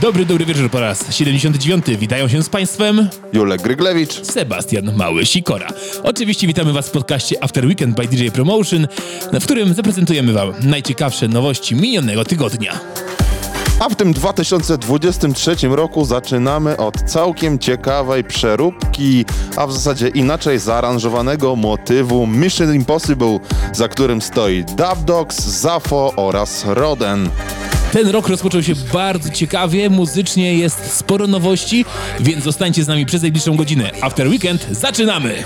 Dobry, dobry wieczór po raz 79. Witają się z Państwem Julek Gryglewicz. Sebastian Mały-Sikora. Oczywiście witamy Was w podcaście After Weekend by DJ Promotion, w którym zaprezentujemy Wam najciekawsze nowości minionego tygodnia. A w tym 2023 roku zaczynamy od całkiem ciekawej przeróbki, a w zasadzie inaczej zaaranżowanego motywu Mission Impossible, za którym stoi Dub Dogs, Zafo oraz Roden. Ten rok rozpoczął się bardzo ciekawie, muzycznie jest sporo nowości, więc zostańcie z nami przez najbliższą godzinę. After Weekend zaczynamy!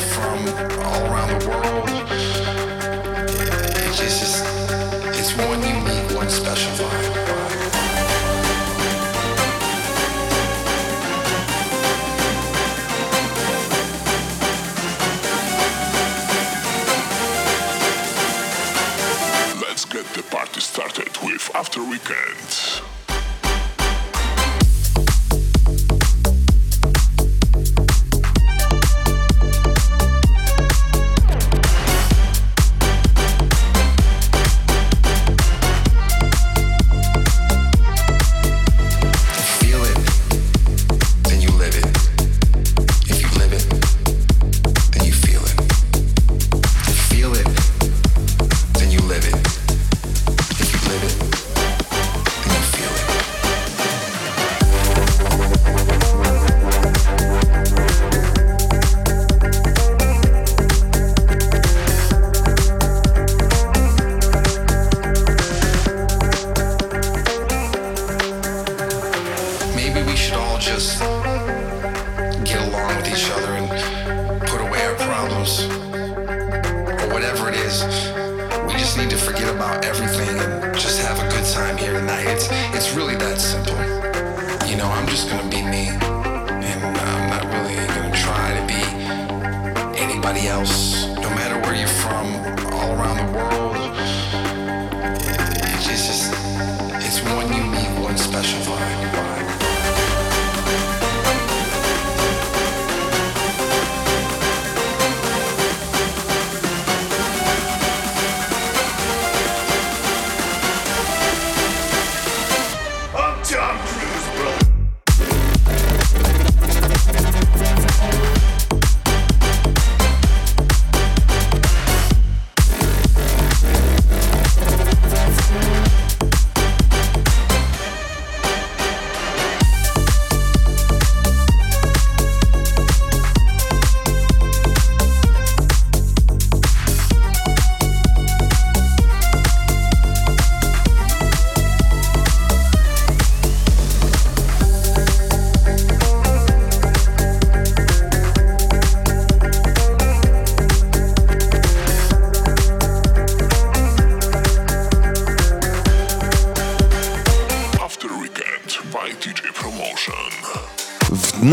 After Weekend.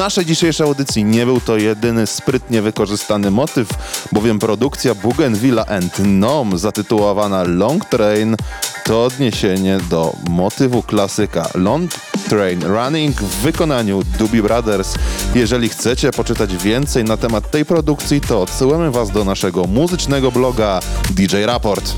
Naszej dzisiejszej audycji nie był to jedyny sprytnie wykorzystany motyw, bowiem produkcja Bougainvillea and Nom zatytułowana Long Train to odniesienie do motywu klasyka Long Train Running w wykonaniu Doobie Brothers. Jeżeli chcecie poczytać więcej na temat tej produkcji, to odsyłamy Was do naszego muzycznego bloga DJ Raport.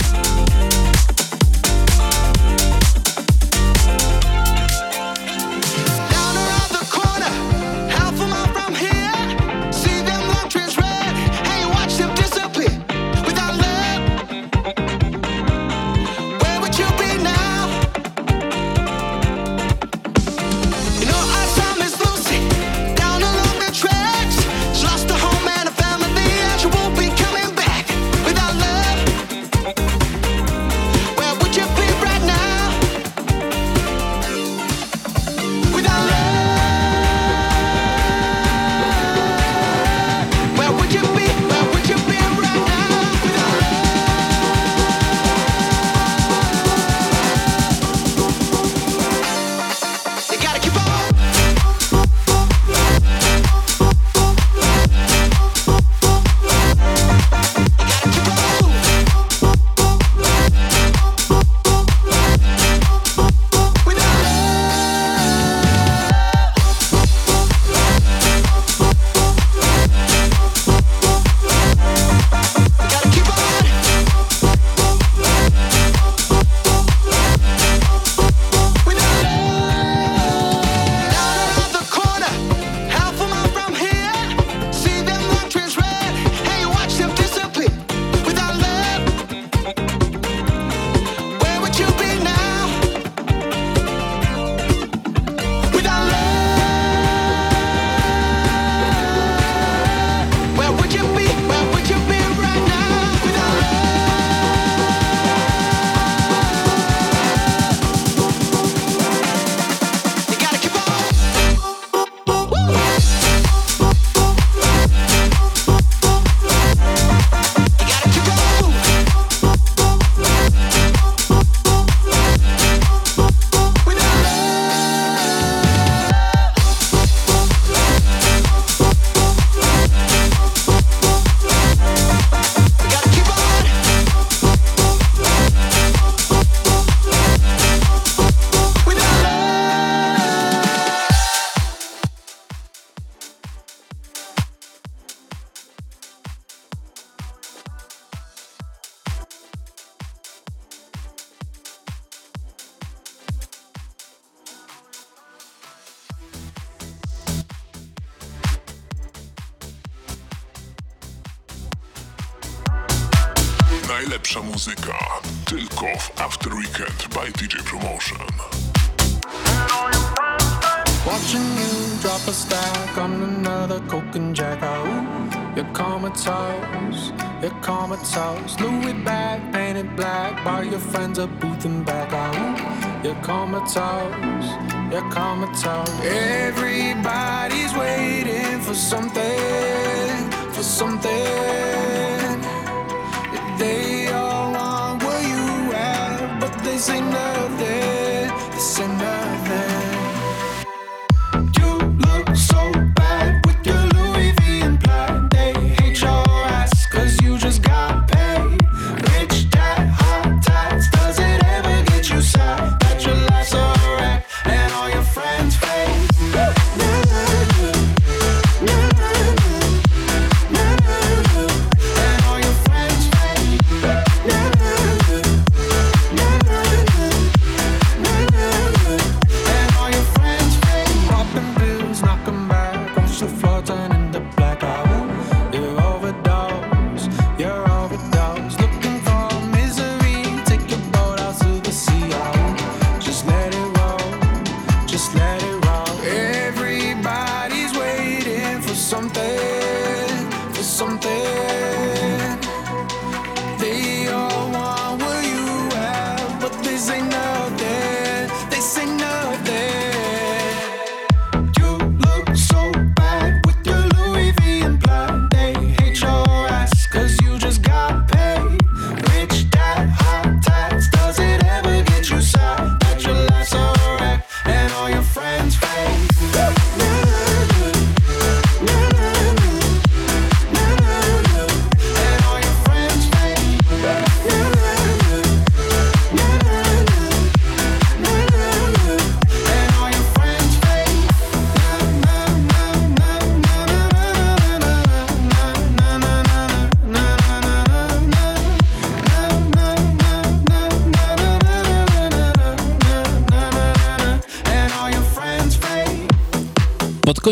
yeah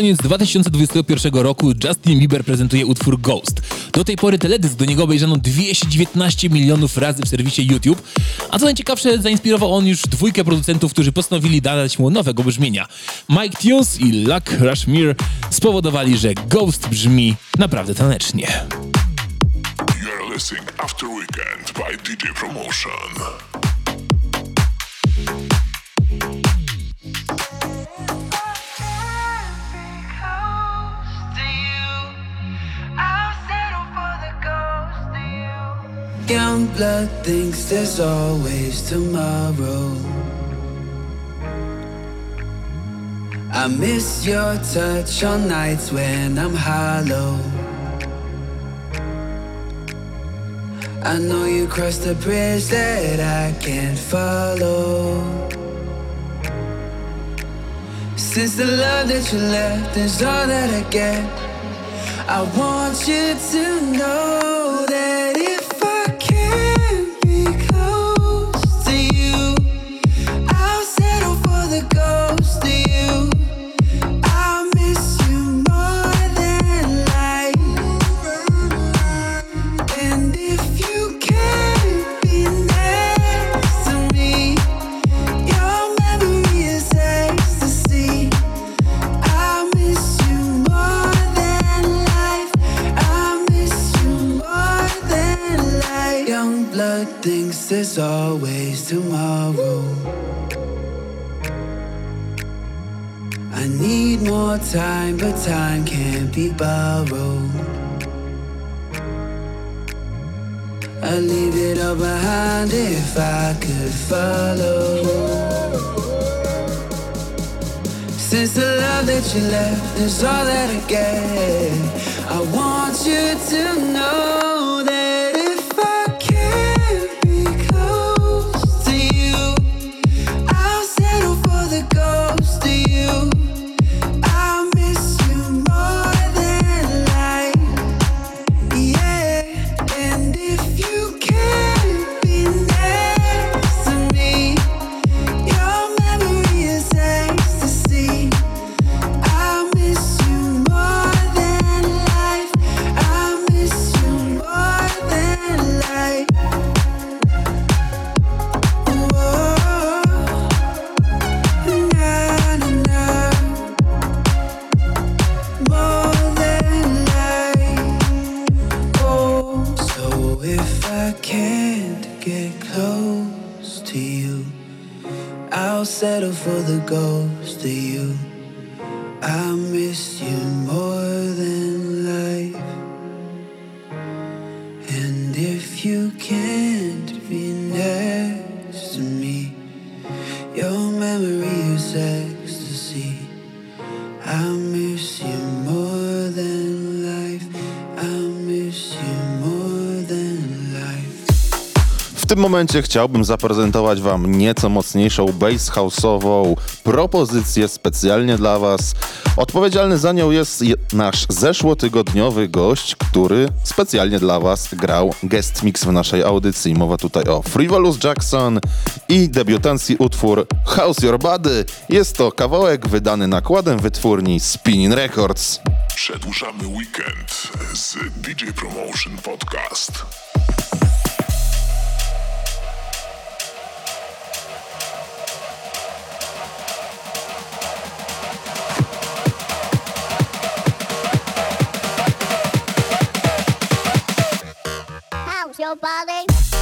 koniec 2021 roku Justin Bieber prezentuje utwór Ghost. Do tej pory teledysk do niego obejrzano 219 milionów razy w serwisie YouTube, a co najciekawsze zainspirował on już dwójkę producentów, którzy postanowili dać mu nowego brzmienia. Mike Tunes i Luck Rushmir spowodowali, że Ghost brzmi naprawdę tanecznie. You're listening After Weekend by DJ Promotion. young blood thinks there's always tomorrow. I miss your touch on nights when I'm hollow. I know you crossed the bridge that I can't follow. Since the love that you left is all that I get, I want you to know. time can't be borrowed. I'd leave it all behind if I could follow. Since the love that you left is all that I get, I want you to know. momencie chciałbym zaprezentować Wam nieco mocniejszą bass house'ową propozycję specjalnie dla Was. Odpowiedzialny za nią jest nasz zeszłotygodniowy gość, który specjalnie dla Was grał guest mix w naszej audycji. Mowa tutaj o Frivolous Jackson i debiutancji utwór House Your Body. Jest to kawałek wydany nakładem wytwórni Spinning Records. Przedłużamy weekend z DJ Promotion Podcast. your body.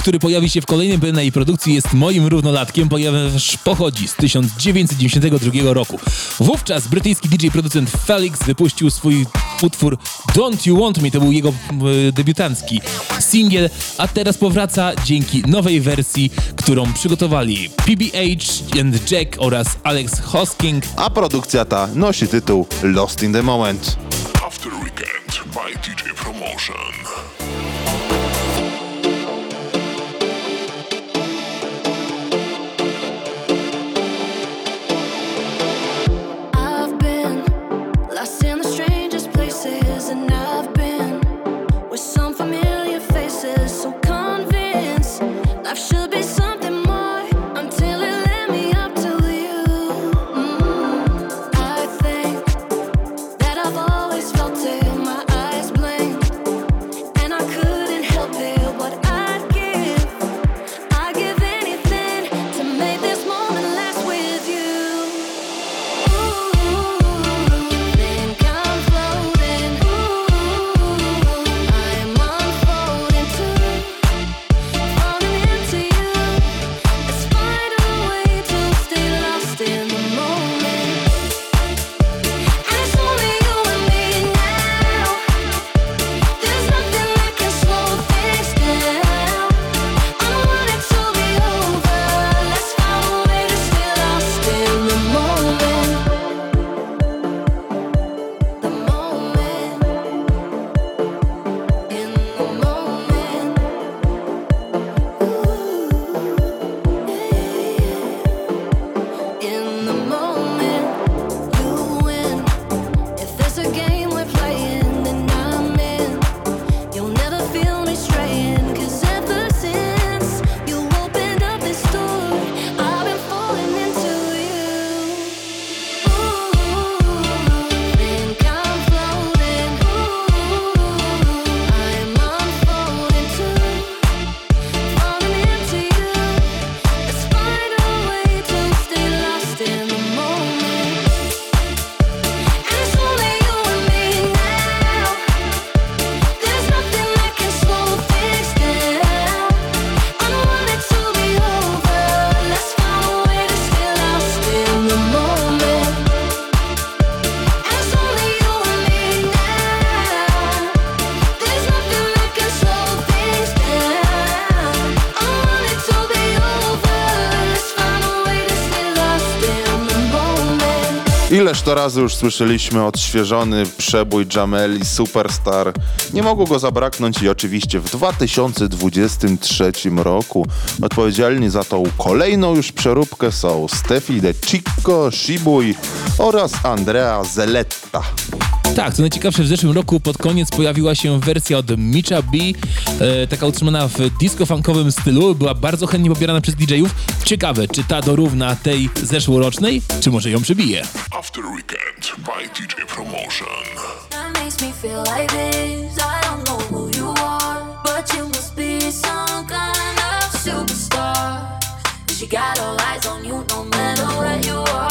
który pojawi się w kolejnej BNI produkcji, jest moim równolatkiem, ponieważ pochodzi z 1992 roku. Wówczas brytyjski DJ-producent Felix wypuścił swój utwór Don't You Want Me, to był jego e, debiutancki singiel, a teraz powraca dzięki nowej wersji, którą przygotowali PBH and Jack oraz Alex Hosking. A produkcja ta nosi tytuł Lost in the Moment. After Weekend by DJ Promotion. 100 razy już słyszeliśmy odświeżony przebój Jameli Superstar. Nie mogło go zabraknąć i oczywiście w 2023 roku odpowiedzialni za tą kolejną już przeróbkę są Steffi De Chico, Shibuy oraz Andrea Zeletta. Tak, co najciekawsze, w zeszłym roku pod koniec pojawiła się wersja od Micha B, e, taka utrzymana w disco-funkowym stylu, była bardzo chętnie pobierana przez DJ-ów. Ciekawe, czy ta dorówna tej zeszłorocznej, czy może ją przebije. After Weekend by DJ Promotion. That makes me feel like this. I don't know who you are, but you must be some kind of superstar. 'Cause you got all eyes on you no matter where you are.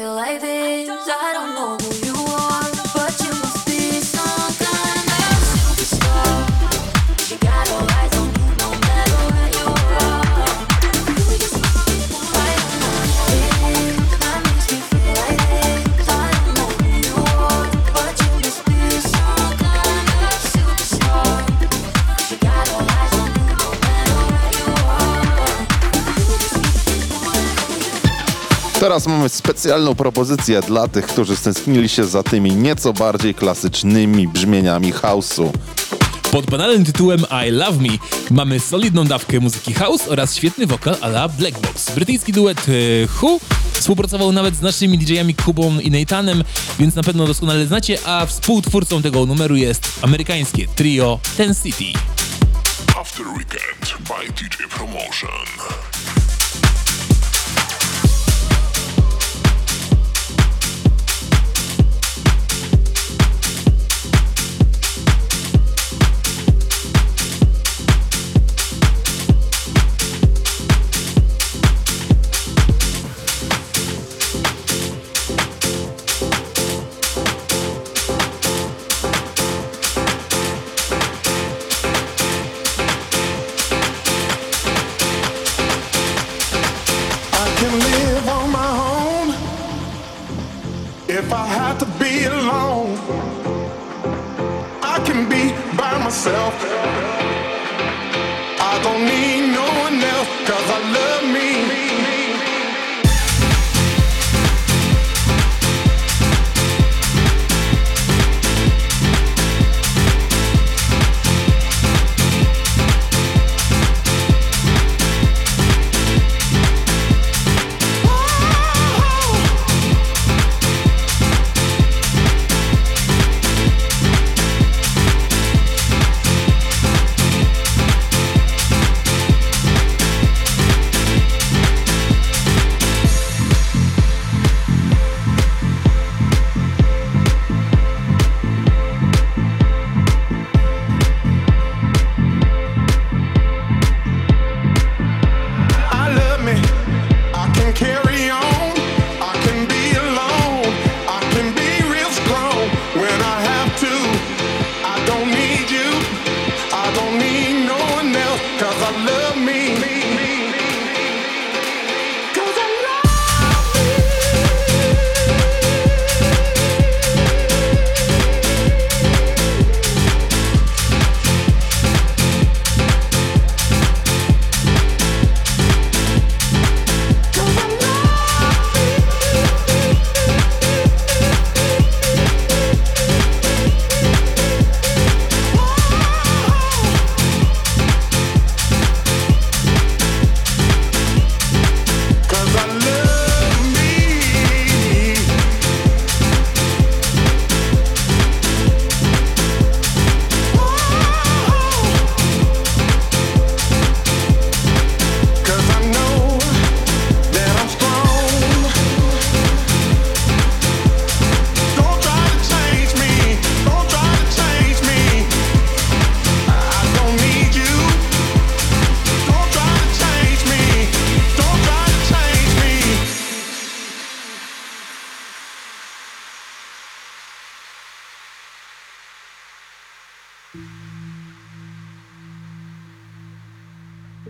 Feel like this. I don't know Teraz mamy specjalną propozycję dla tych, którzy stęsknili się za tymi nieco bardziej klasycznymi brzmieniami house'u. Pod banalnym tytułem I Love Me mamy solidną dawkę muzyki house oraz świetny wokal a la Black Box. Brytyjski duet e, Who współpracował nawet z naszymi DJ-ami Kubą i Nathanem, więc na pewno doskonale znacie, a współtwórcą tego numeru jest amerykańskie trio Ten City. After Weekend by DJ Promotion. Myself.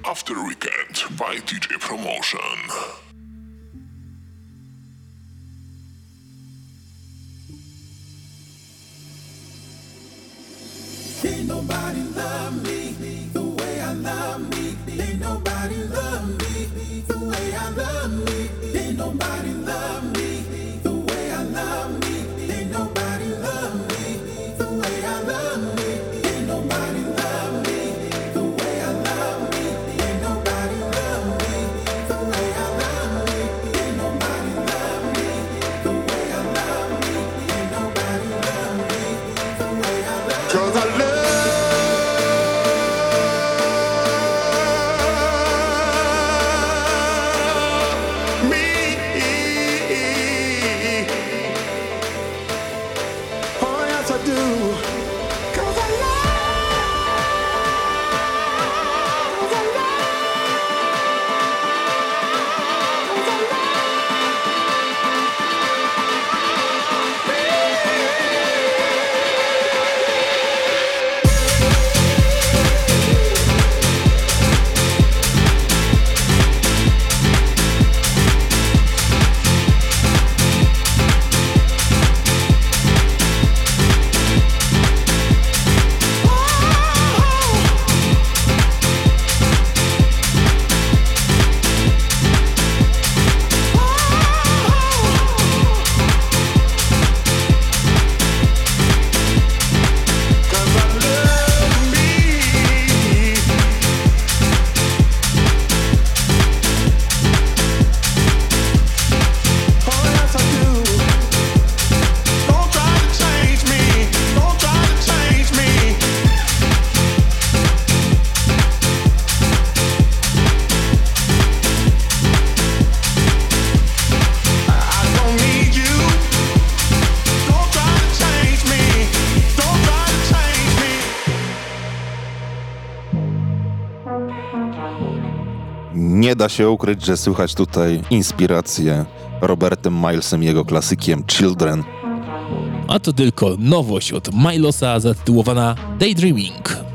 After Weekend by DJ Promotion. da się ukryć, że słychać tutaj inspirację Robertem Milesem, jego klasykiem Children. A to tylko nowość od Milosa zatytułowana Daydreaming.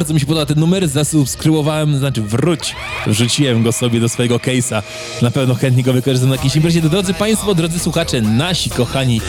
bardzo mi się podoba ten numer, zasubskrybowałem, znaczy wróć, wrzuciłem go sobie do swojego case'a. Na pewno chętnie go wykorzystam na jakiejś imprezie. Drodzy Państwo, drodzy słuchacze, nasi kochani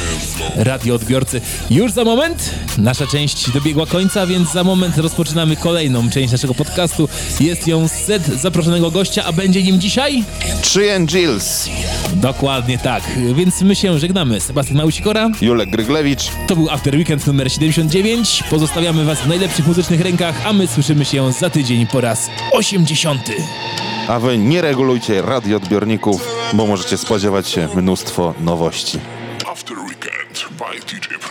radioodbiorcy. Już za moment nasza część dobiegła końca, więc za moment rozpoczynamy kolejną część naszego podcastu. Jest ją set zaproszonego gościa, a będzie nim dzisiaj? Trzy Gills, Dokładnie tak. Więc my się żegnamy. Sebastian Małysikora. Julek Gryglewicz. To był After Weekend numer 79. Pozostawiamy Was w najlepszych muzycznych rękach, a my słyszymy się za tydzień po raz 80. A wy nie regulujcie radioodbiorników, bo możecie spodziewać się mnóstwo nowości. DJ?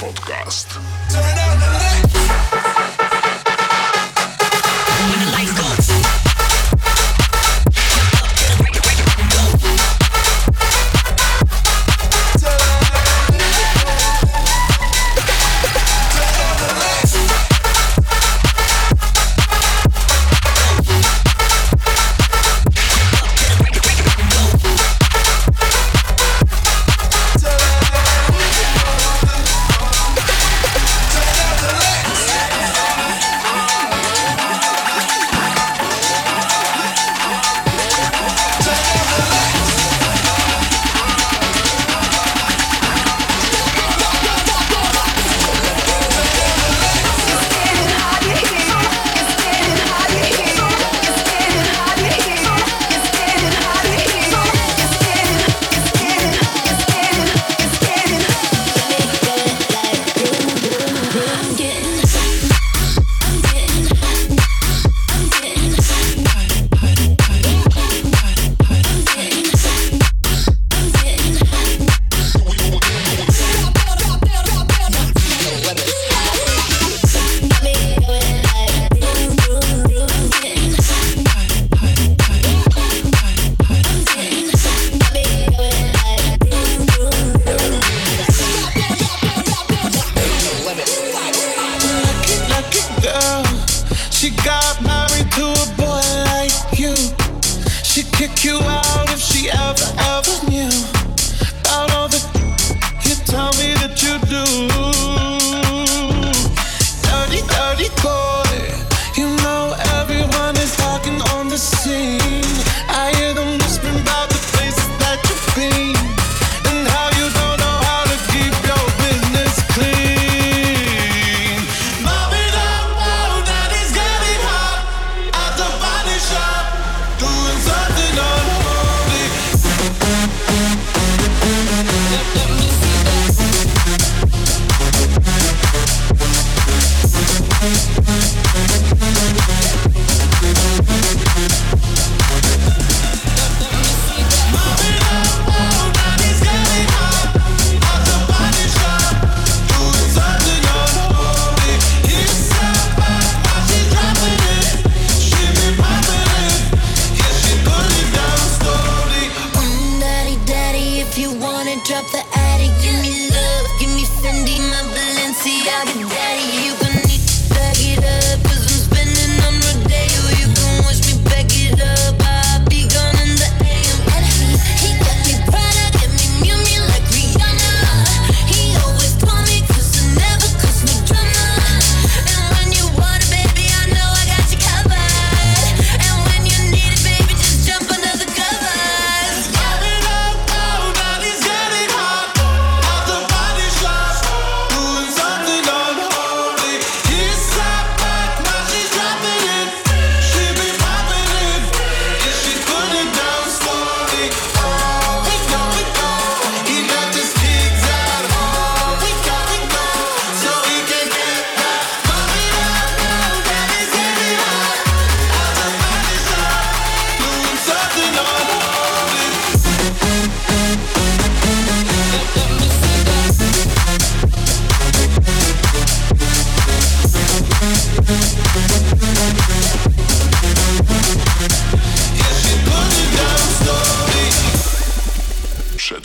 Podcast.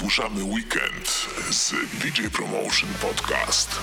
Przedłużamy weekend z DJ Promotion Podcast.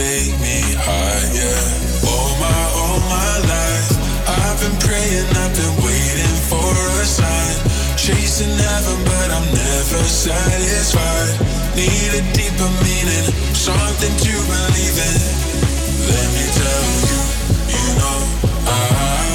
Take me higher. All my, all my life, I've been praying, I've been waiting for a sign. Chasing heaven, but I'm never satisfied. Need a deeper meaning, something to believe in. Let me tell you, you know I